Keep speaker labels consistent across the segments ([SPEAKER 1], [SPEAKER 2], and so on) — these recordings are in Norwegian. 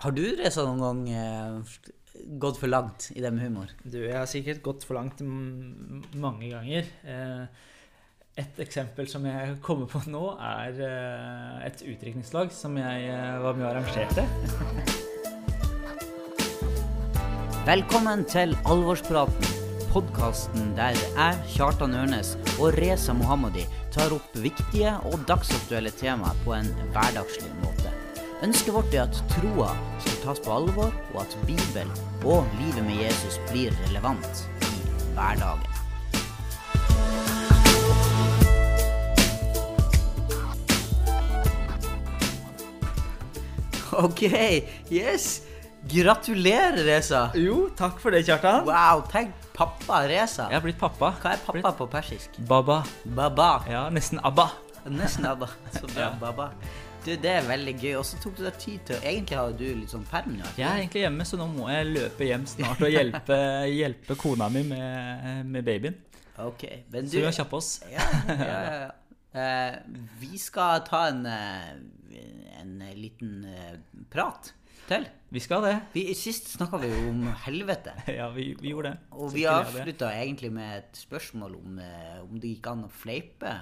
[SPEAKER 1] Har du Reza, noen gang eh, gått for langt i det med humor?
[SPEAKER 2] Du, jeg har sikkert gått for langt mange ganger. Eh, Et eksempel som jeg kommer på nå, er eh, et utdrikningslag som jeg var med og arrangerte.
[SPEAKER 1] Velkommen til Alvorspraten, podkasten der jeg, Kjartan Ørnes og Reza Mohammadi tar opp viktige og dagsaktuelle temaer på en hverdagslig måte. Ønsket vårt er at troa skal tas på alvor, og at Bibelen og livet med Jesus blir relevant i hverdagen. OK, yes! Gratulerer, Reza.
[SPEAKER 2] Jo, takk for det, Kjartan.
[SPEAKER 1] Wow, tenk pappa Reza.
[SPEAKER 2] Jeg har blitt pappa.
[SPEAKER 1] Hva er pappa på persisk?
[SPEAKER 2] Baba.
[SPEAKER 1] Baba.
[SPEAKER 2] Ja, nesten ABBA.
[SPEAKER 1] Nesten Abba. Så bra,
[SPEAKER 2] Ja.
[SPEAKER 1] Baba. Du, det er veldig gøy. Og så tok du deg tid til Egentlig har du litt sånn perm nå.
[SPEAKER 2] Jeg er egentlig hjemme, så nå må jeg løpe hjem snart og hjelpe, hjelpe kona mi med, med babyen.
[SPEAKER 1] Ok, men du...
[SPEAKER 2] Så vi har kjappe oss.
[SPEAKER 1] Ja, ja, ja. Eh, vi skal ta en, eh, en liten eh, prat til.
[SPEAKER 2] Vi skal det.
[SPEAKER 1] Vi, sist snakka vi jo om helvete.
[SPEAKER 2] Ja, vi, vi gjorde det.
[SPEAKER 1] Og
[SPEAKER 2] Så
[SPEAKER 1] vi avslutta egentlig med et spørsmål om, om det gikk an å fleipe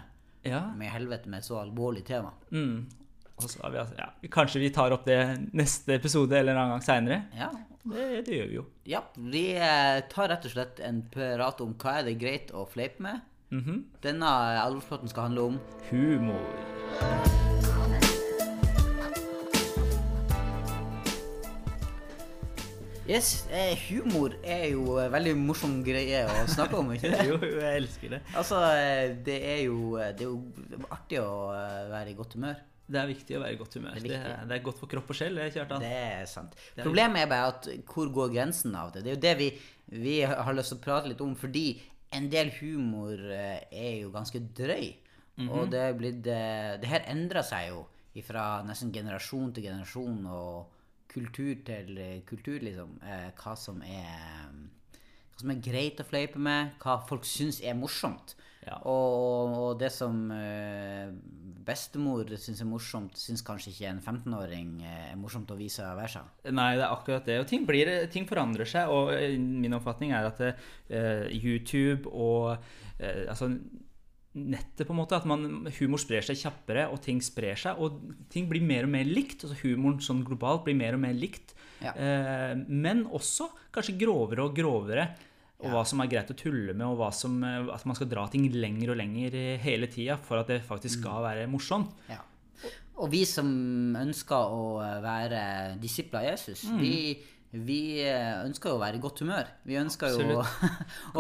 [SPEAKER 2] Ja.
[SPEAKER 1] med helvete med et så alvorlig tema.
[SPEAKER 2] Mm. Vi, altså- ja, kanskje vi tar opp det neste episode eller en annen gang seinere.
[SPEAKER 1] Ja,
[SPEAKER 2] Det, det gjør vi jo.
[SPEAKER 1] Ja, vi eh, tar rett og slett en prat om hva er det greit å fleipe med.
[SPEAKER 2] Mhm.
[SPEAKER 1] Denne alvorspraten skal handle om
[SPEAKER 2] Humor.
[SPEAKER 1] Yes, eh, humor er jo en veldig morsom greie å snakke om, ikke det?
[SPEAKER 2] Jo, jeg elsker det.
[SPEAKER 1] Altså, eh, det er jo, det er jo artig å eh, være i godt humør.
[SPEAKER 2] Det er viktig å være i godt humør.
[SPEAKER 1] Det er
[SPEAKER 2] Det det er godt for kropp og sjel, det, Kjartan.
[SPEAKER 1] Det er sant.
[SPEAKER 2] er-
[SPEAKER 1] Problemet er bare at hvor går grensen av det? Det er jo det vi, vi har lyst til å prate litt om, fordi en del humor eh, er jo ganske drøy.
[SPEAKER 2] Mhm.
[SPEAKER 1] Og det er blitt eh, Det her endrer seg jo fra nesten generasjon til generasjon og kultur til eh, kultur, liksom. Hva som er hva som er greit å fleipe med, hva folk syns er morsomt.
[SPEAKER 2] Ja.
[SPEAKER 1] Og, og det som eh, bestemor syns er morsomt, syns kanskje ikke en 15-åring eh, er morsomt å vise og være seg.
[SPEAKER 2] Nei, det er akkurat det. Og ting, blir, ting forandrer seg. Og eh, min oppfatning er at uh, YouTube og uh, altså nettet på en måte, at man, humor sprer seg kjappere, og ting sprer seg. Og ting blir mer og mer likt. altså Humoren sånn globalt blir mer og mer likt.
[SPEAKER 1] Ja.
[SPEAKER 2] Eh, men også kanskje grovere og grovere. Og hva som er greit å tulle med, og som, eh, at man skal dra ting lenger og lenger eh, hele tida for at det faktisk skal være morsomt.
[SPEAKER 1] Ja. Og vi som ønsker å eh, være disipler av Jesus,
[SPEAKER 2] Mm.
[SPEAKER 1] vi, vi ønsker jo å være i godt humør. Vi ønsker jo å,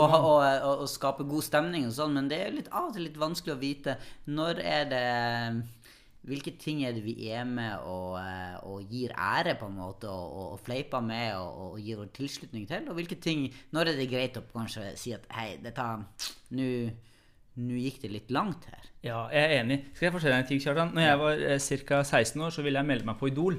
[SPEAKER 1] å, å, å skape god stemning og sånn, men det er litt, av og til litt vanskelig å vite når er det hvilke ting er det vi er med og, eh, og gir ære, på en måte, og, og, fleiper med og, og gir tilslutning til? Og hvilke ting Når er det greit å kanskje si at hei, dette Nå gikk det litt langt her.
[SPEAKER 2] Ja, jeg er enig. Skal jeg fortelle deg en ting, Kjartan? Når jeg var eh, ca. 16 år, så ville jeg melde meg på Idol.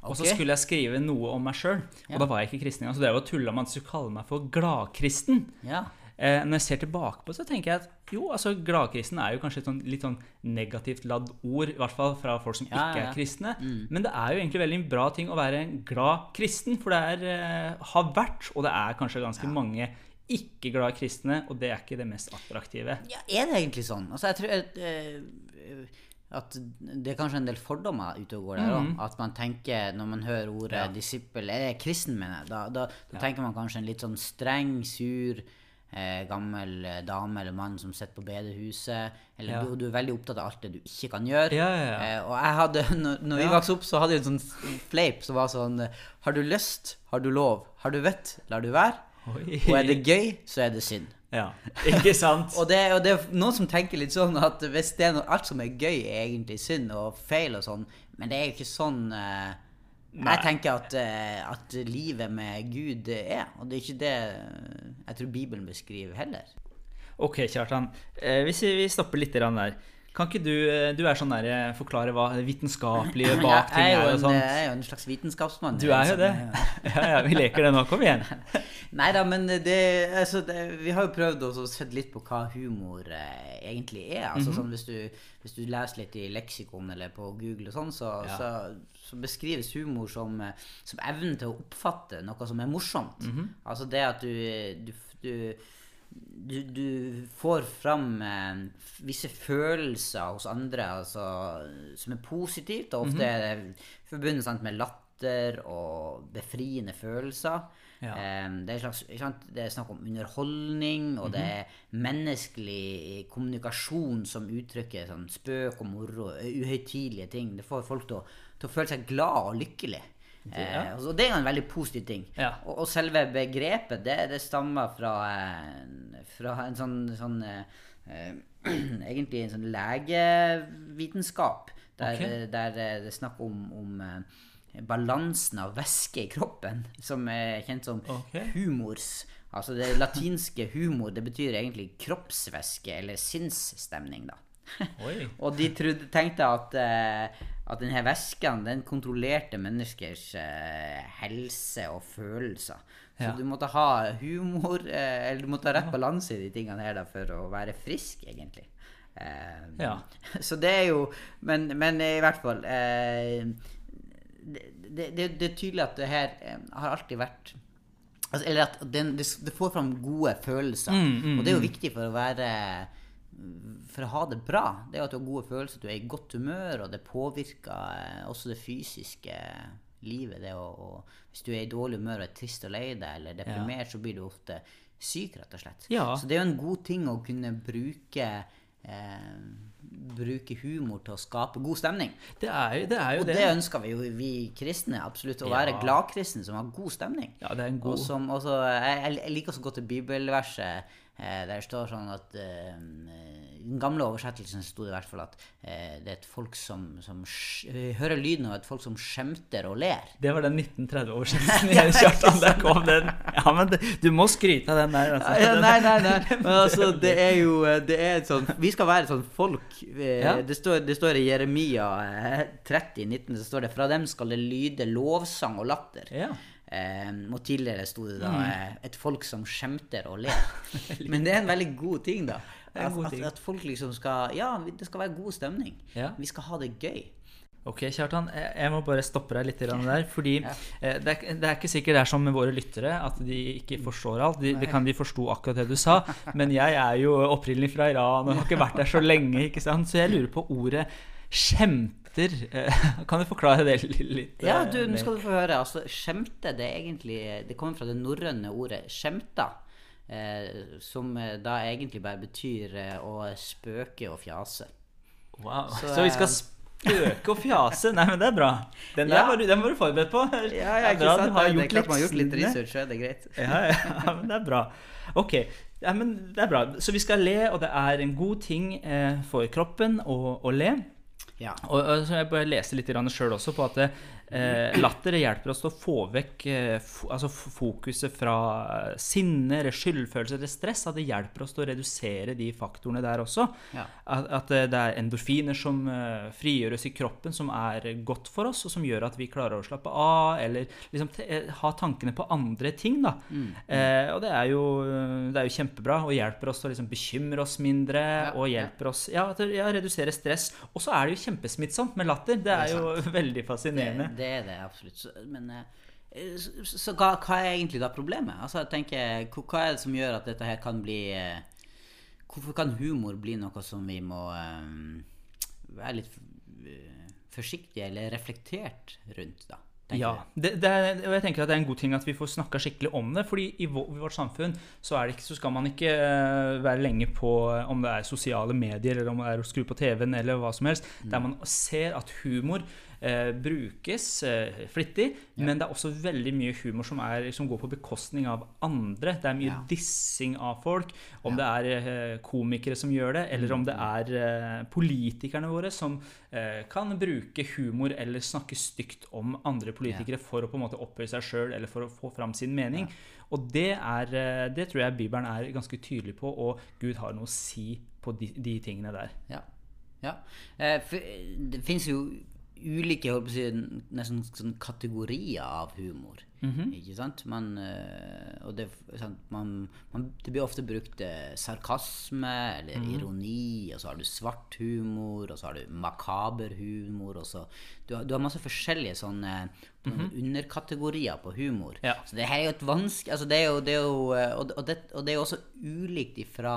[SPEAKER 2] Og så skulle jeg skrive noe om meg sjøl. Og
[SPEAKER 1] Ja.
[SPEAKER 2] da var jeg ikke kristen engang. Så det var tulla med at du kaller meg for gladkristen.
[SPEAKER 1] Ja.
[SPEAKER 2] Eh, når jeg ser tilbake på det, så tenker jeg at jo, altså gladkristen er jo kanskje et sånn, litt sånn negativt ladd ord, i hvert fall fra folk som
[SPEAKER 1] Ja,
[SPEAKER 2] ikke er kristne. Men det er jo egentlig veldig bra ting å være en glad kristen, for det er, eh, har vært, og det er kanskje ganske mange ikke glade kristne, og det er ikke det mest attraktive.
[SPEAKER 1] Ja, er det egentlig sånn? Altså, jeg tror at, eh, at det er kanskje en del fordommer ute og går der òg. At man tenker, når man hører ordet
[SPEAKER 2] Ja.
[SPEAKER 1] disippel, det kristen, mener jeg, da, da, da tenker man kanskje en litt sånn streng, sur, eh, gammel eh, dame eller mann som sitter på bedehuset. Eller
[SPEAKER 2] Ja.
[SPEAKER 1] du, du er veldig opptatt av alt det du ikke kan gjøre.
[SPEAKER 2] Ja, ja.
[SPEAKER 1] Eh, og jeg hadde, når, når vi vokste opp, så hadde jeg en sånn fleip som var sånn Har du lyst, har du lov. Har du vett, lar du være.
[SPEAKER 2] Oi.
[SPEAKER 1] Og er det gøy, så er det synd.
[SPEAKER 2] Ja, ikke sant?
[SPEAKER 1] Og det, og det er noen som tenker litt sånn at hvis det er noe, alt som er gøy, er egentlig synd og feil og sånn, men det er jo ikke sånn eh,
[SPEAKER 2] Nei.
[SPEAKER 1] Jeg tenker at, eh, at livet med Gud er, og det er ikke det jeg tror Bibelen beskriver heller.
[SPEAKER 2] Ok, Kjartan. Eh, hvis vi vi stopper litt der. Kan ikke du eh, Du er sånn der, eh, forklare hva vitenskapelige bak ting
[SPEAKER 1] er
[SPEAKER 2] og
[SPEAKER 1] en,
[SPEAKER 2] sånn.
[SPEAKER 1] jeg er jo en slags vitenskapsmann.
[SPEAKER 2] Du er jo det. Ja, ja, vi leker det nå. Kom igjen.
[SPEAKER 1] Nei da, men det, altså, det Vi har jo prøvd å se litt på hva humor eh, egentlig er. Altså, mm -hmm. sånn, hvis, du, hvis du leser litt i leksikon eller på Google og sånn, så,
[SPEAKER 2] Ja.
[SPEAKER 1] så, så beskrives humor som, eh, som evnen til å oppfatte noe som er morsomt.
[SPEAKER 2] Mhm.
[SPEAKER 1] Altså det at du, du, du du, du får fram eh, visse følelser hos andre altså, som er positivt, og ofte er det forbundet sant, med latter og befriende følelser.
[SPEAKER 2] Ja.
[SPEAKER 1] Eh, det, er slags, sant, det er snakk om underholdning, og det er menneskelig kommunikasjon som uttrykker sånn, spøk og moro, uhøytidelige ting. Det får folk til å, til å føle seg glad og lykkelig. Eh, og det er jo en veldig positiv ting.
[SPEAKER 2] Ja.
[SPEAKER 1] Og, og selve begrepet, det, det stammer fra, fra en sånn, sånn eh, eh, Egentlig en sånn legevitenskap, der,
[SPEAKER 2] okay.
[SPEAKER 1] der eh, det er snakk om, om balansen av væske i kroppen, som er kjent som
[SPEAKER 2] okay.
[SPEAKER 1] humors. Altså det latinske humor, det betyr egentlig kroppsvæske, eller sinnsstemning, da. Og de trodde, tenkte at, eh, at denne væsken den kontrollerte menneskers eh, helse og følelser. Så
[SPEAKER 2] Ja.
[SPEAKER 1] du måtte ha humor, eh, eller du måtte ha rett balanse i de tingene her da, for å være frisk, egentlig. Eh,
[SPEAKER 2] Ja.
[SPEAKER 1] Så det er jo Men, men i hvert fall eh, det, det, det, er tydelig at det her eh, har alltid vært altså, Eller at den, det, det får fram gode følelser.
[SPEAKER 2] Mm, mm,
[SPEAKER 1] og det er jo viktig for å være for å ha det bra, det er at du har gode følelser, at du er i godt humør, og det påvirker eh, også det fysiske livet. Det å, og, hvis du er i dårlig humør og er trist og lei deg eller deprimert, så blir du ofte syk, rett og slett.
[SPEAKER 2] Ja.
[SPEAKER 1] Så det er jo en god ting å kunne bruke eh, bruke humor til å skape god stemning.
[SPEAKER 2] Det er jo det. Er jo
[SPEAKER 1] Og
[SPEAKER 2] det.
[SPEAKER 1] det ønsker vi jo, vi kristne, absolutt. Å
[SPEAKER 2] Ja.
[SPEAKER 1] være gladkristne som har god stemning.
[SPEAKER 2] Ja, det er en
[SPEAKER 1] Og
[SPEAKER 2] god
[SPEAKER 1] som også, jeg, jeg liker også godt det bibelverset eh, der det står sånn at eh, den gamle oversettelsen sto det i hvert fall at eh, det er et folk som, som eh, hører lyden av et folk som skjemter og ler.
[SPEAKER 2] Det var den 1930-oversettelsen i Kjartan. Der kom den. Ja, men det, du må skryte av den der. Altså.
[SPEAKER 1] Ja, nei, nei, nei. Men altså, det er jo det er et sånt, Vi skal være et sånt folk. eh,
[SPEAKER 2] Ja.
[SPEAKER 1] Det, står, det står i Jeremia eh, 30, 19, så står det fra dem skal det lyde lovsang og latter.
[SPEAKER 2] Ja.
[SPEAKER 1] Eh, og tidligere sto det da
[SPEAKER 2] Mm.
[SPEAKER 1] eh, et folk som skjemter og ler. Men det er en veldig god ting, da.
[SPEAKER 2] Er en
[SPEAKER 1] At,
[SPEAKER 2] god ting.
[SPEAKER 1] at folk liksom skal Ja, det skal være god stemning.
[SPEAKER 2] Ja.
[SPEAKER 1] Vi skal ha det gøy.
[SPEAKER 2] Ok, Kjartan. Jeg jeg må bare stoppe deg litt der. Fordi
[SPEAKER 1] Ja.
[SPEAKER 2] eh, det, er, det er ikke sikkert det er som med våre lyttere, at de ikke forstår alt. De, det kan de forsto akkurat det du sa. Men jeg er jo opprinnelig fra Iran og har ikke vært der så lenge. ikke sant? Så jeg lurer på ordet skjemter. Eh, Kan du forklare det litt?
[SPEAKER 1] Ja,
[SPEAKER 2] eh,
[SPEAKER 1] du, nå skal du få høre. Altså, skjemte, det er egentlig Det kommer fra det norrøne ordet skjemta. Eh, som eh, da egentlig bare betyr eh, å spøke og fjase.
[SPEAKER 2] Wow.
[SPEAKER 1] Så,
[SPEAKER 2] Så, vi skal
[SPEAKER 1] eh,
[SPEAKER 2] spøke og fjase? Nei, men det er bra. Den der
[SPEAKER 1] Ja.
[SPEAKER 2] var, du- den var du forberedt på.
[SPEAKER 1] Ja,
[SPEAKER 2] Det
[SPEAKER 1] ja, ikke sant?
[SPEAKER 2] Du har
[SPEAKER 1] Det
[SPEAKER 2] gjort
[SPEAKER 1] man har gjort litt research, så er det greit.
[SPEAKER 2] Ja, ja, men det er bra. Ok, ja, men det er bra. Så vi skal le, og det er en god ting eh, for kroppen å, å le.
[SPEAKER 1] Ja.
[SPEAKER 2] Og, og så jeg bare leste litt sjøl også på at eh, latter hjelper oss til å få vekk eh, altså fokuset fra eh, sinne eller skyldfølelse eller stress. At det hjelper oss til å redusere de faktorene der også.
[SPEAKER 1] Ja.
[SPEAKER 2] At, at eh, det er endorfiner som frigjøres i kroppen, som er godt for oss, og som gjør at vi klarer å slappe av, eller liksom ha tankene på andre ting. da. Eh, og det er, jo, det er jo kjempebra, og hjelper oss til å liksom bekymre oss mindre.
[SPEAKER 1] Ja,
[SPEAKER 2] og hjelper oss ja, til ja, redusere stress. Og så er det jo kjempesmittsomt med latter. Det er,
[SPEAKER 1] Det er
[SPEAKER 2] jo veldig fascinerende.
[SPEAKER 1] det er det absolutt. Men eh, så, så hva, hva er egentlig da problemet? Altså, jeg tenker, hva er det som gjør at dette her kan bli eh, Hvorfor kan humor bli noe som vi må um, være litt forsiktige eller reflektert rundt, da?
[SPEAKER 2] Ja, det, det er, og jeg tenker at det er en god ting at vi får snakka skikkelig om det. fordi i, vårt samfunn så, det ikke, så skal man ikke eh, være lenge på eh, om det er sosiale medier eller om det er å skru på TV-en eller hva som helst, der man ser at humor eh, brukes eh, flittig, men det er også veldig mye humor som, er, som går på bekostning av andre. Det er mye
[SPEAKER 1] Ja.
[SPEAKER 2] dissing av folk. Om det er eh, komikere som gjør det, eller om det er eh, politikerne våre som kan bruke humor eller snakke stygt om andre politikere for å på en måte opphøye seg sjøl eller for å få fram sin mening. Og det, er, eh, det tror jeg Bibelen er ganske tydelig på, og Gud har noe å si på de, de tingene der.
[SPEAKER 1] Ja. Ja. Eh, det fins jo ulike nesten sånn kategorier av humor. Ikke sant? Man, eh, og det, sant, man, man, det blir ofte brukt eh, sarkasme eller ironi, og så har du svart humor, og så har du makaber humor. Og så, du, har, du har masse forskjellige sånne underkategorier på humor.
[SPEAKER 2] Ja.
[SPEAKER 1] Så det her er jo et vanskelig altså det det eh, og, det, og det er jo også ulikt ifra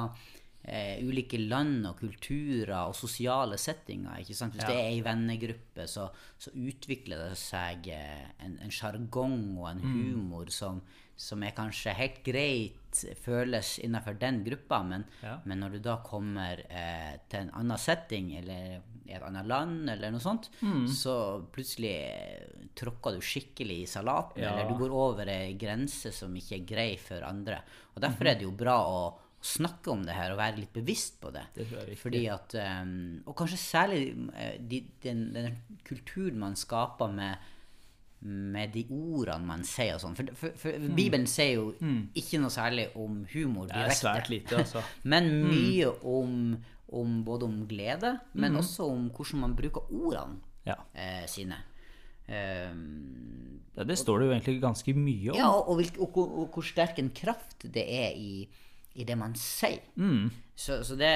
[SPEAKER 1] eh, ulike land og kulturer og sosiale settinger. Hvis
[SPEAKER 2] Ja.
[SPEAKER 1] det er ei vennegruppe, så, så utvikler det seg eh, en en sjargong og en
[SPEAKER 2] Mm.
[SPEAKER 1] humor som, som er kanskje helt greit føles innenfor den gruppa, men,
[SPEAKER 2] Ja.
[SPEAKER 1] men når du da kommer eh, til en annen setting, eller i et annet land, eller noe sånt,
[SPEAKER 2] Mm.
[SPEAKER 1] så plutselig eh, tråkker du skikkelig i salaten,
[SPEAKER 2] Ja.
[SPEAKER 1] eller du går over ei grense som ikke er grei for andre. Og
[SPEAKER 2] Mhm.
[SPEAKER 1] derfor er det jo bra å snakke om det her og være litt bevisst på det.
[SPEAKER 2] Det.
[SPEAKER 1] Fordi at, um, og kanskje særlig eh, de, den, den kulturen man skaper med, med de ordene man sier og sånn. For, for, for Bibelen sier jo ikke noe særlig om humor
[SPEAKER 2] direkte, Det er svært lite, altså.
[SPEAKER 1] Men mye om, om både om glede, men også om hvordan man bruker ordene
[SPEAKER 2] Ja.
[SPEAKER 1] eh, sine. Um,
[SPEAKER 2] Ja, det står det jo egentlig ganske mye om.
[SPEAKER 1] ja, og, og, og, og hvor sterk en kraft det er i, i det man sier. Så, så det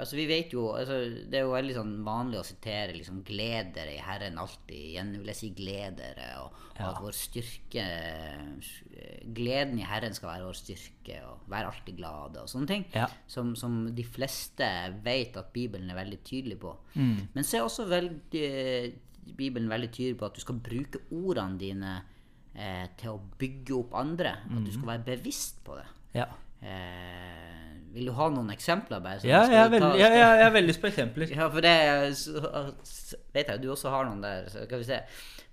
[SPEAKER 1] Altså, vi vet jo altså, Det er jo veldig sånn vanlig å sitere liksom 'Gled dere i Herren alltid'. Igjen vil jeg si 'gled dere', og, og at vår styrke Gleden i Herren skal være vår styrke, og være alltid glade, og sånne ting.
[SPEAKER 2] Ja.
[SPEAKER 1] Som, som de fleste vet at Bibelen er veldig tydelig på.
[SPEAKER 2] Mm.
[SPEAKER 1] Men så er også veldig, Bibelen veldig tydelig på at du skal bruke ordene dine eh, til å bygge opp andre. At du
[SPEAKER 2] Mm.
[SPEAKER 1] skal være bevisst på det.
[SPEAKER 2] Ja.
[SPEAKER 1] Eh, vil du ha noen eksempler? Bare,
[SPEAKER 2] Ja, jeg er veldig, jeg, jeg jeg er veldig på eksempler.
[SPEAKER 1] Ja, for det så, vet jeg du også har noen der. Så skal vi se.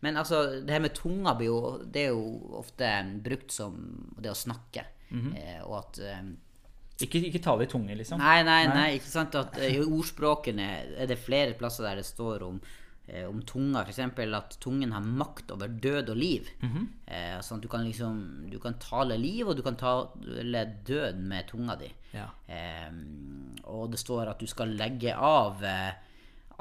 [SPEAKER 1] Men altså, det her med tunga blir jo, det er jo ofte brukt som det å snakke.
[SPEAKER 2] Mhm.
[SPEAKER 1] eh, og at eh,
[SPEAKER 2] Ikke, ikke tale i tunge, liksom.
[SPEAKER 1] Nei, nei, nei, ikke sant at eh, I ordspråkene er det flere plasser der det står om, eh, om tunga, f.eks. at tungen har makt over død og liv. eh, sånn at du kan liksom Du kan tale liv, og du kan tale død med tunga di.
[SPEAKER 2] Ja.
[SPEAKER 1] Eh, og det står at du skal legge av eh,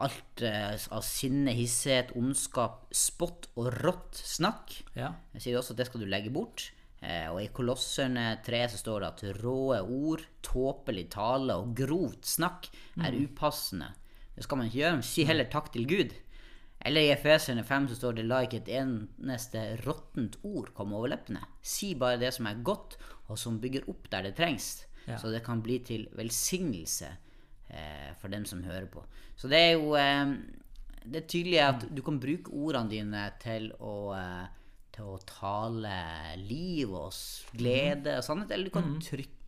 [SPEAKER 1] alt eh, av sinne, hisshet, ondskap, spott og rått snakk.
[SPEAKER 2] Ja.
[SPEAKER 1] Jeg sier også at det skal du legge bort. Eh, og i Kolosserne 3 så står det at råe ord, tåpelig tale og grovt snakk er upassende. Det skal man ikke gjøre. Si heller takk til Gud. Eller i Efeserne 5 så står det la ikke et eneste råttent ord komme over leppene. Si bare det som er godt, og som bygger opp der det trengs.
[SPEAKER 2] Ja.
[SPEAKER 1] Så det kan bli til velsignelse eh, for dem som hører på. Så det er jo eh, Det er tydelig at du kan bruke ordene dine til å eh, til å tale liv og glede og sannhet, eller du kan trykke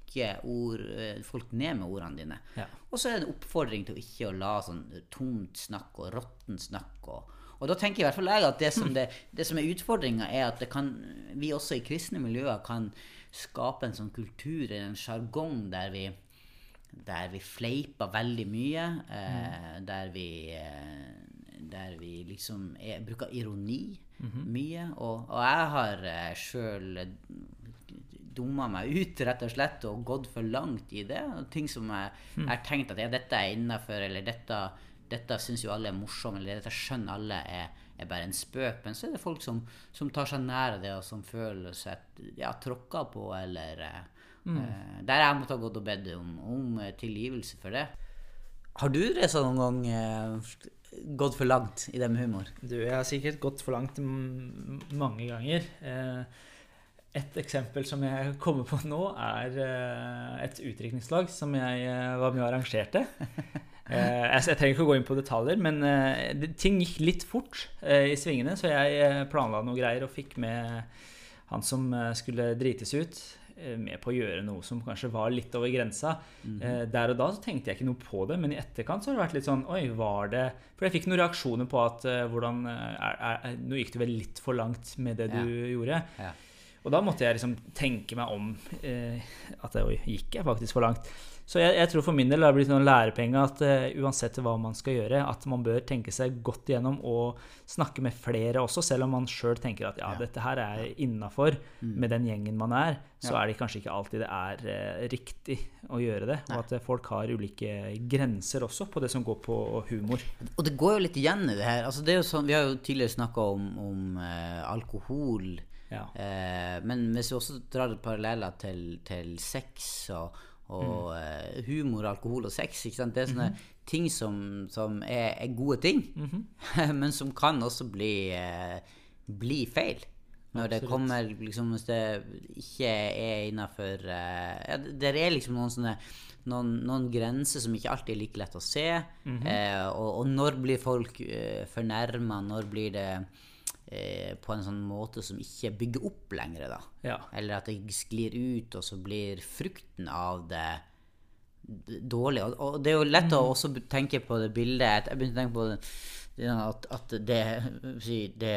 [SPEAKER 1] ord, eh, folk ned med ordene dine.
[SPEAKER 2] Ja.
[SPEAKER 1] Og så er det en oppfordring til å ikke å la sånn tomt snakk og råttent snakk og og da tenker i hvert fall jeg at det som, det, det som er utfordringa, er at det kan, vi også i kristne miljøer kan skape en sånn kultur, en sjargong, der vi der vi fleiper veldig mye. Eh, der vi eh, Der vi liksom er, bruker ironi mye. Og, og jeg har eh, sjøl dumma meg ut, rett og slett, og gått for langt i det. Ting som jeg jeg har tenkt at ja, dette er innafor, eller dette, dette syns jo alle er morsomt, eller dette skjønner alle er, er bare en spøk. Men så er det folk som, som tar seg nær av det, og som føler seg ja, tråkka på, eller mm. uh, Der jeg måtte ha gått og bedt om, om eh, tilgivelse for det. Har du Reza, noen gang eh, gått for langt i det med humor?
[SPEAKER 2] Du, jeg har sikkert gått for langt mange ganger. Eh, Et eksempel som jeg kommer på nå, er eh, et utdrikningslag som jeg eh, var med og arrangerte. Eh, Jeg trenger ikke å gå inn på detaljer, men ting gikk litt fort i svingene, så jeg planla noe greier og fikk med han som skulle drites ut, med på å gjøre noe som kanskje var litt over grensa. Eh, Der og da så tenkte jeg ikke noe på det, men i etterkant så har det vært litt sånn Oi, var det For jeg fikk noen reaksjoner på at hvordan er, er, Nå gikk du vel litt for langt med det du gjorde.
[SPEAKER 1] Ja.
[SPEAKER 2] Og da måtte jeg liksom tenke meg om eh, at oi, gikk jeg faktisk for langt? Så jeg, jeg, tror for min del det har blitt noen lærepenge at eh, uansett hva man skal gjøre, at man bør tenke seg godt igjennom og snakke med flere også, selv om man sjøl tenker at ja, dette her er innafor mm. med den gjengen man er, så ja. er det kanskje ikke alltid det er eh, riktig å gjøre det. Og at uh, folk har ulike grenser også på det som går på humor.
[SPEAKER 1] Og det går jo litt igjen i det her. Altså, det sånn, vi har jo tidligere snakka om, om alkohol. Ja. men hvis vi også drar paralleller til, til sex og og mm. humor, alkohol og sex. Det er sånne mm -hmm. ting som, som er, er, gode ting, mm -hmm. men som kan også bli, eh, bli feil. Når Absolutt. det kommer liksom Hvis det ikke er innafor eh, ja, Det er liksom noen sånne noen, noen, grenser som ikke alltid er like lett å se. Mm -hmm. eh, og, og, når blir folk eh, fornærma? Når blir det Eh, på en sånn måte som ikke bygger opp lenger. da. Ja. Eller at det sklir ut, og så blir frukten av det dårlig. Og, det er jo lett mm. å også tenke på det bildet Jeg begynte å tenke på det, at, at det, det,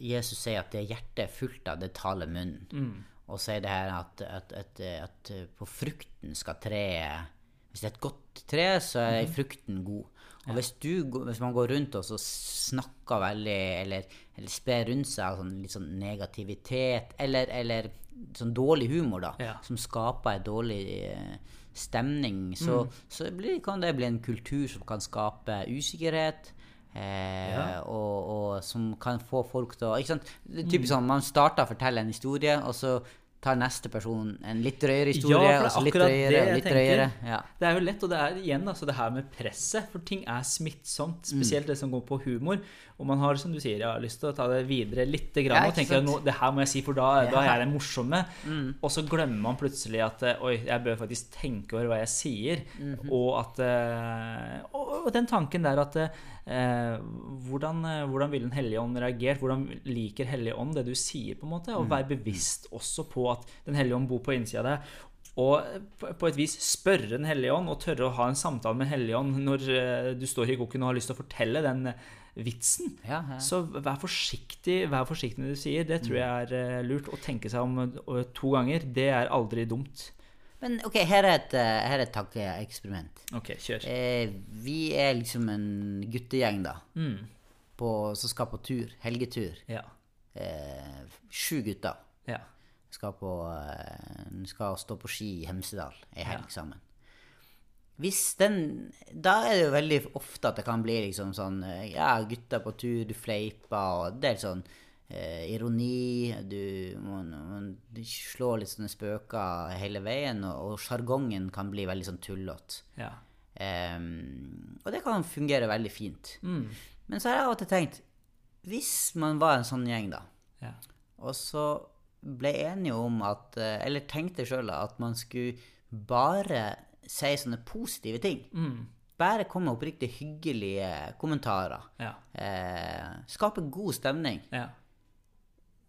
[SPEAKER 1] Jesus sier at det hjertet er fullt av, det taler munnen. Mm. Og sier det her at, at, at, at på frukten skal treet Hvis det er et godt tre, så er mm. frukten god. Og hvis, du, hvis, man går rundt og snakker veldig, eller, eller sprer rundt seg sånn, litt sånn negativitet, eller, eller sånn dårlig humor, da, ja. som skaper en dårlig eh, stemning, så, mm. så blir, kan det bli en kultur som kan skape usikkerhet. Eh, ja. og, og, som kan få folk til å ikke sant? Typisk mm. sånn, Man starter å fortelle en historie, og så tar neste person en litt drøyere historie, ja, og så litt drøyere, litt drøyere. Ja.
[SPEAKER 2] Det er jo lett, og det er igjen altså det her med presset, for ting er smittsomt. Spesielt mm. det som går på humor. Og man har som du sier, ja, lyst til å ta det videre litt, grann, og tenker at det her må jeg si, for da, ja. da er jeg morsomme. Mm. Og så glemmer man plutselig at oi, jeg bør faktisk tenke over hva jeg sier. Mm -hmm. Og at eh, og, og den tanken der at Eh, hvordan, eh, hvordan ville Den hellige ånd reagert? Hvordan liker Hellige ånd det du sier? på en måte, Og mm. være bevisst også på at Den hellige ånd bor på innsida av deg. Og på et vis spørre Den hellige ånd og tørre å ha en samtale med Den hellige ånd når eh, du står i koken og har lyst til å fortelle den vitsen. Ja, ja. Så vær forsiktig vær forsiktig når du sier. Det tror mm. jeg er lurt. Å tenke seg om to ganger, det er aldri dumt.
[SPEAKER 1] Men ok, her er et, eh, her er et tankeeksperiment.
[SPEAKER 2] Ok, kjør.
[SPEAKER 1] Eh, vi er liksom en guttegjeng, da. Mm. På, som skal på tur. Helgetur. Ja. Eh, sju gutter. Ja. Skal, på, eh, skal stå på ski i Hemsedal ei helg sammen. Hvis den Da er det jo veldig ofte at det kan bli liksom sånn eh, Ja, gutter på tur, du fleiper, og det er sånn eh, ironi. Du man, må slår litt sånne spøker hele veien, og sjargongen kan bli veldig sånn tullete. Ja. Um, og det kan fungere veldig fint. Mm. Men så har jeg av og til tenkt Hvis man var en sånn gjeng, da, ja. og så ble enige om at eh, Eller tenkte sjøl at man skulle bare si sånne positive ting. Mm. Bare komme med oppriktig hyggelige kommentarer. Ja. Eh, skape god stemning. Ja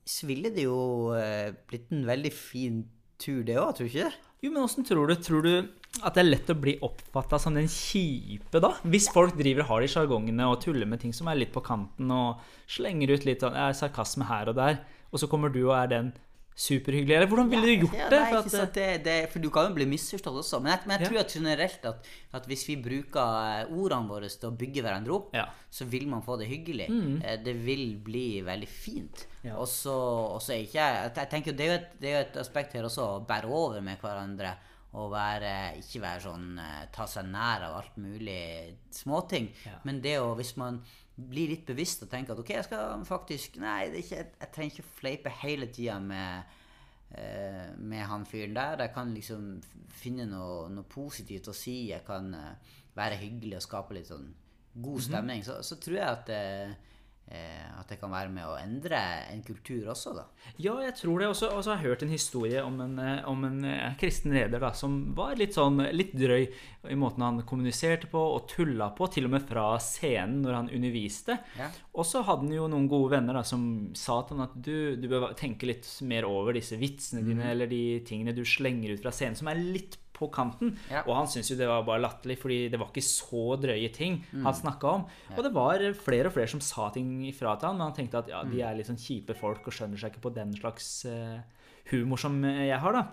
[SPEAKER 1] så ville det jo eh, blitt en veldig fin tur, det òg, tror du ikke det?
[SPEAKER 2] Jo, men åssen tror du Tror du at det er lett å bli oppfatta som den kjipe, da? Hvis folk driver har de sjargongene og tuller med ting som er litt på kanten, og slenger ut litt sånn, sarkasme her og der, og så kommer du og er den superhyggelig. Eller hvordan ville du gjort ja, det?
[SPEAKER 1] For, at, det, det? for, du kan jo bli misforstått også. Men jeg, men jeg tror at generelt at, at, hvis vi bruker eh, ordene våre til å bygge hverandre opp, ja. så vil man få det hyggelig. Mm. Eh, det vil bli veldig fint. Ja. Og så er ikke jeg, jeg tenker Det er jo et, det er et aspekt her også å bære over med hverandre. Og være, ikke være sånn ta seg nær av alt mulig småting. Men det å, hvis man bli litt bevisst og tenke at ok, jeg skal faktisk Nei, ikke, jeg trenger ikke fleipe hele tida med, uh, med han fyren der. Jeg kan liksom finne noe, noe, positivt å si. Jeg kan uh, være hyggelig og skape litt sånn god mhm. stemning. Mm -hmm. så, så, tror jeg at Eh, at det kan være med å endre en kultur også, da.
[SPEAKER 2] Ja, jeg tror det. Og så har jeg hørt en historie om en, eh, om en eh, kristen leder da, som var litt sånn litt drøy i måten han kommuniserte på og tulla på, til og med fra scenen når han underviste. Ja. Og så hadde han jo noen gode venner da, som sa til han at du, du bør tenke litt mer over disse vitsene dine mm. eller de tingene du slenger ut fra scenen, som er litt på kanten.
[SPEAKER 1] Ja.
[SPEAKER 2] Og han syntes jo det var bare latterlig, fordi det var ikke så drøye ting
[SPEAKER 1] Mm.
[SPEAKER 2] han snakka om. Og det var flere og flere som sa ting ifra til han, men han tenkte at ja,
[SPEAKER 1] Mm.
[SPEAKER 2] de er litt sånn kjipe folk og skjønner seg ikke på den slags uh, humor som jeg har, da.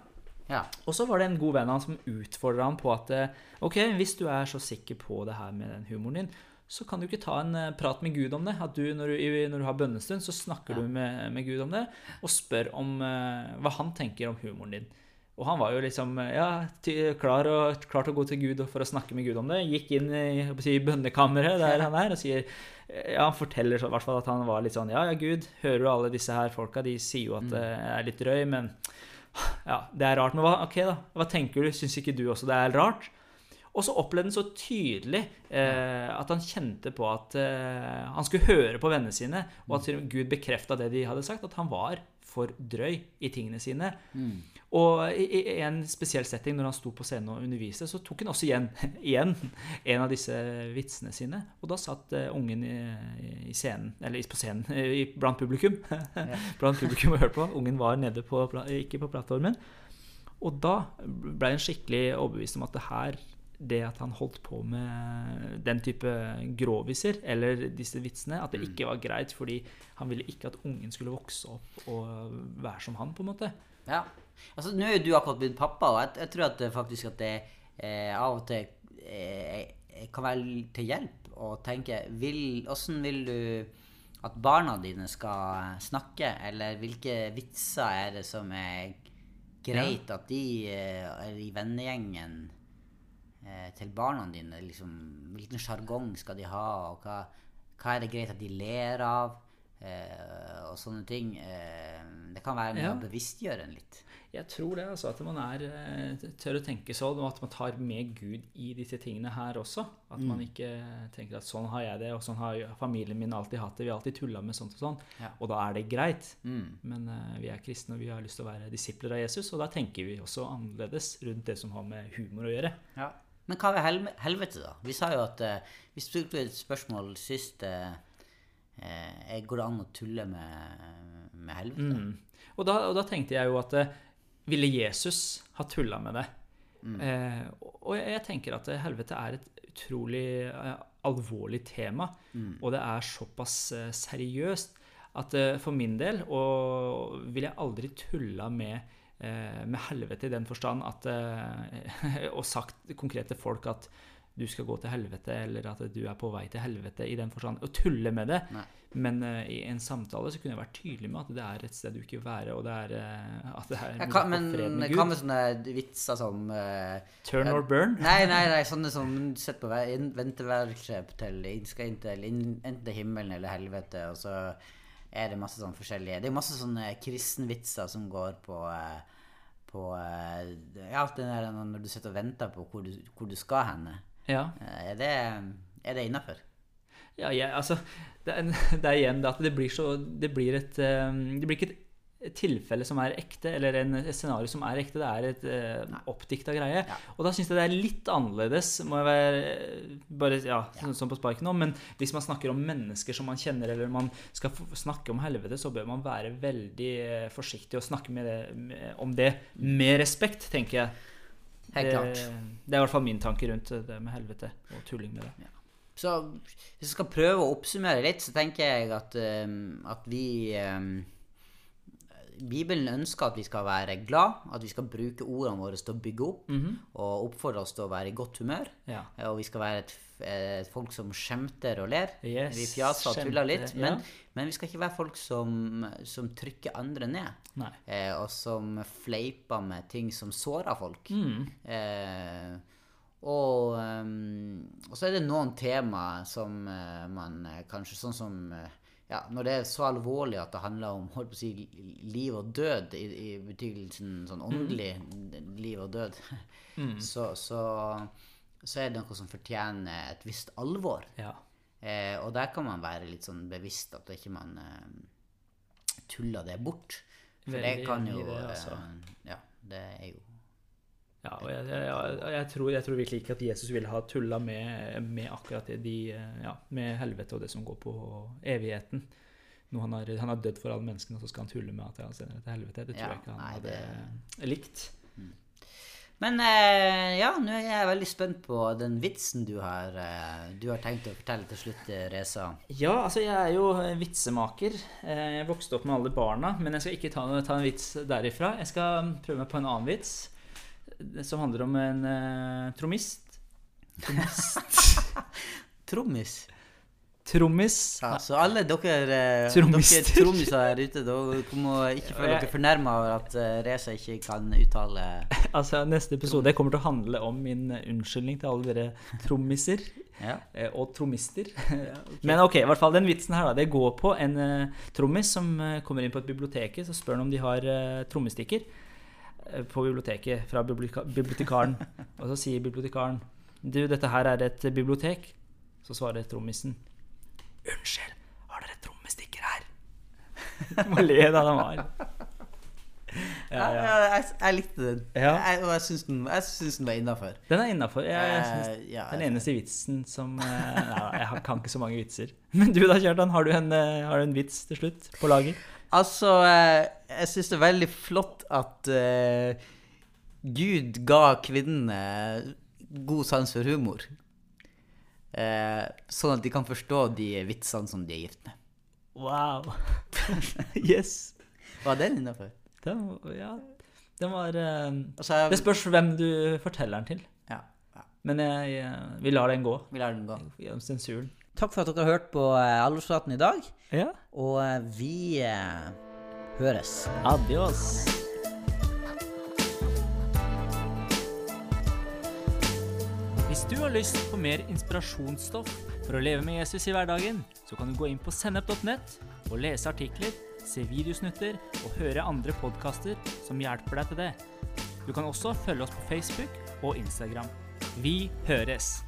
[SPEAKER 1] Ja.
[SPEAKER 2] Og så var det en god venn av han som utfordra han på at eh, ok, hvis du er så sikker på det her med den humoren din, så kan du ikke ta en eh, prat med Gud om det. At du, når du, når du har bønnestund, så snakker du med, med Gud om det, og spør om uh, hva han tenker om humoren din. Og han var jo liksom eh, ja, klar, og, klar til å gå til Gud for å snakke med Gud om det. Gikk inn i si, bønnekammeret der han er, og sier ja, Han forteller i hvert fall at han var litt sånn Ja, ja, Gud, hører du alle disse her folka? De sier jo at det er litt drøy, men ja, det er rart. Men hva, ok da, hva tenker du? Syns ikke du også det er rart? Og så opplevde han så tydelig eh, at han kjente på at eh, han skulle høre på vennene sine, og at Gud bekrefta det de hadde sagt, at han var for drøy i tingene sine. Og i, i en spesiell setting, når han sto på scenen og underviste, så tok han også igjen, igjen en av disse vitsene sine. Og da satt uh, ungen i, i scenen, eller på scenen, i, blant publikum. blant publikum og hørte på. Ungen var nede på, ikke på plattformen. Og da ble han skikkelig overbevist om at det her det at han holdt på med den type gråviser, eller disse vitsene, at det ikke var greit, fordi han ville ikke at ungen skulle vokse opp og være som han, på en måte.
[SPEAKER 1] Ja. Altså, nå er jo du akkurat blitt pappa, og jeg, jeg tror at faktisk at det eh, av og til eh, kan være til hjelp å tenke vil, Hvordan vil du at barna dine skal snakke, eller hvilke vitser er det som er greit at de eh, er i vennegjengen eh, til barna dine? Liksom, hvilken sjargong skal de ha, og hva, hva er det greit at de ler av? Eh, og sånne ting. Eh, det kan være med
[SPEAKER 2] Ja.
[SPEAKER 1] å bevisstgjøre en litt.
[SPEAKER 2] Jeg tror det, altså. At man er, eh, tør å tenke sånn, og at man tar med Gud i disse tingene her også. At man ikke tenker at sånn har jeg det, og sånn har familien min alltid hatt det. Vi har alltid tulla med sånt og sånn.
[SPEAKER 1] Ja.
[SPEAKER 2] Og da er det greit.
[SPEAKER 1] Mm.
[SPEAKER 2] Men uh, vi er kristne, og vi har lyst til å være disipler av Jesus, og da tenker vi også annerledes rundt det som har med humor å gjøre.
[SPEAKER 1] Ja. Men hva helme- helvete, da? Vi sa jo at eh, Vi stilte et spørsmål sist eh, eh, Går det an å tulle med, med helvete?
[SPEAKER 2] Mm. Og, da, og da tenkte jeg jo at eh, ville Jesus ha tulla med det? Mm. og- og jeg tenker at eh, helvete er et utrolig eh, alvorlig tema, og det er såpass eh, seriøst at eh, for min del og ville jeg aldri tulla med eh, med helvete i den forstand at eh, Og sagt konkret til folk at du skal gå til helvete, eller at du er på vei til helvete i den forstand. Å tulle med det.
[SPEAKER 1] Nei.
[SPEAKER 2] Men uh, i en samtale så kunne jeg vært tydelig med at det er et sted du ikke vil være, og det er, uh, at det er
[SPEAKER 1] hva,
[SPEAKER 2] få
[SPEAKER 1] men
[SPEAKER 2] fred med
[SPEAKER 1] hva
[SPEAKER 2] Gud.
[SPEAKER 1] med sånne vitser som uh,
[SPEAKER 2] Turn or burn.
[SPEAKER 1] Nei, nei, nei, sånne som sitter på venteværelset til skal inn til enten til himmelen eller helvete, og så er det masse sånn forskjellige Det er masse sånne kristenvitser som går på eh, på eh, Ja, der når du sitter og venter på hvor du, hvor du skal henne.
[SPEAKER 2] Ja.
[SPEAKER 1] Eh, Er det, er det innafor?
[SPEAKER 2] Ja, ja, altså det er, det er igjen det at det blir så Det blir et Det blir ikke et tilfelle som er ekte, eller en, et scenario som er ekte. Det er et uh, oppdikta greie.
[SPEAKER 1] Ja.
[SPEAKER 2] Og da syns jeg det er litt annerledes, må jeg være bare, ja, sånn, sånn på sparken nå. Men hvis man snakker om mennesker som man kjenner, eller man skal snakke om helvete, så bør man være veldig eh, forsiktig og snakke med det, med, om det med respekt, tenker jeg. Det,
[SPEAKER 1] klart.
[SPEAKER 2] det er i hvert fall min tanke rundt det med helvete og tulling med det.
[SPEAKER 1] Så hvis jeg skal prøve å oppsummere litt, så tenker jeg at, um, at vi eh, Bibelen ønsker at vi skal være glad, at vi skal bruke ordene våre til å bygge opp, og oppfordre oss til å være i godt humør.
[SPEAKER 2] Ja.
[SPEAKER 1] Eh, Og vi skal være et, et folk som skjemter og ler.
[SPEAKER 2] Yes,
[SPEAKER 1] vi fjaser og tuller litt. Men,
[SPEAKER 2] ja.
[SPEAKER 1] men vi skal ikke være folk som, som trykker andre ned. Eh, og som fleiper med ting som sårer folk.
[SPEAKER 2] Mm.
[SPEAKER 1] Eh, og, um, og så er det noen tema som uh, man eh, kanskje Sånn som eh, ja, Når det er så alvorlig at det handler om holdt på å si, liv og død, i, i betydelsen sånn åndelig liv og død, så, så, så er det noe som fortjener et visst alvor.
[SPEAKER 2] Ja.
[SPEAKER 1] Eh, og der kan man være litt sånn bevisst at ikke man eh, tuller det bort. For det kan jo
[SPEAKER 2] det, altså.
[SPEAKER 1] eh, Ja, det er jo
[SPEAKER 2] Ja, og jeg, jeg, jeg, tror, jeg tror virkelig ikke at Jesus ville ha tulla med, med akkurat det de, ja, med helvete og det som går på evigheten. Når han har, han har dødd for alle menneskene, og så skal han tulle med at han sender det til helvete. Det tror
[SPEAKER 1] Ja,
[SPEAKER 2] jeg ikke han
[SPEAKER 1] nei,
[SPEAKER 2] hadde likt.
[SPEAKER 1] Men eh, ja, nå er jeg veldig spent på den vitsen du har, eh, du har tenkt å fortelle til slutt, eh, Reza.
[SPEAKER 2] Ja, altså jeg er jo vitsemaker. Eh, Jeg vokste opp med alle barna, men jeg skal ikke ta, ta en vits derifra. Jeg skal prøve meg på en annen vits eh, som handler om en uh, trommist.
[SPEAKER 1] Trommis.
[SPEAKER 2] Trommis.
[SPEAKER 1] Ja, så alle dere, eh, trommiser der ute, dere må ikke føle dere fornærma over at eh, Reza ikke kan uttale
[SPEAKER 2] Altså, Neste episode kommer til å handle om min eh, unnskyldning til alle dere trommiser.
[SPEAKER 1] Ja.
[SPEAKER 2] eh, Og trommister. Men ok, i hvert fall den vitsen her da, det går på en eh, trommis som eh, kommer inn på et bibliotek, så spør han om de har uh, trommestikker eh, på biblioteket fra bibliotekaren. Og så sier bibliotekaren du, dette her er et bibliotek. Så svarer trommisen unnskyld, har dere trommestikker her? Du må le da, den var.
[SPEAKER 1] Ja, ja, jeg, jeg likte den.
[SPEAKER 2] Ja.
[SPEAKER 1] Jeg, og jeg syns den, den var innafor.
[SPEAKER 2] Den er innafor.
[SPEAKER 1] Eh, ja,
[SPEAKER 2] Den eneste vitsen som eh, Nei, jeg kan ikke så mange vitser. Men du da, Kjartan, har du en, eh, har du en vits til slutt på lager?
[SPEAKER 1] Altså, eh, jeg syns det er veldig flott at uh, Gud ga kvinnene god sans for humor. Uh, sånn at de kan forstå de vitsene som de er gift med.
[SPEAKER 2] Wow. yes.
[SPEAKER 1] Var den innafor?
[SPEAKER 2] Ja, den var uh,
[SPEAKER 1] Altså,
[SPEAKER 2] Det spørs hvem du forteller den til.
[SPEAKER 1] ja, ja.
[SPEAKER 2] Men jeg, jeg, vi lar den gå
[SPEAKER 1] Vi lar den gå.
[SPEAKER 2] gjennom sensuren.
[SPEAKER 1] Takk for at dere har hørt på eh, i dag.
[SPEAKER 2] Ja.
[SPEAKER 1] Og eh, vi eh, høres.
[SPEAKER 2] Adios. Hvis du har lyst på mer inspirasjonsstoff for å leve med Jesus i hverdagen, så kan du gå inn på sennep.nett og lese artikler, se videosnutter og høre andre podkaster som hjelper deg til det. Du kan også følge oss på Facebook og Instagram. Vi høres!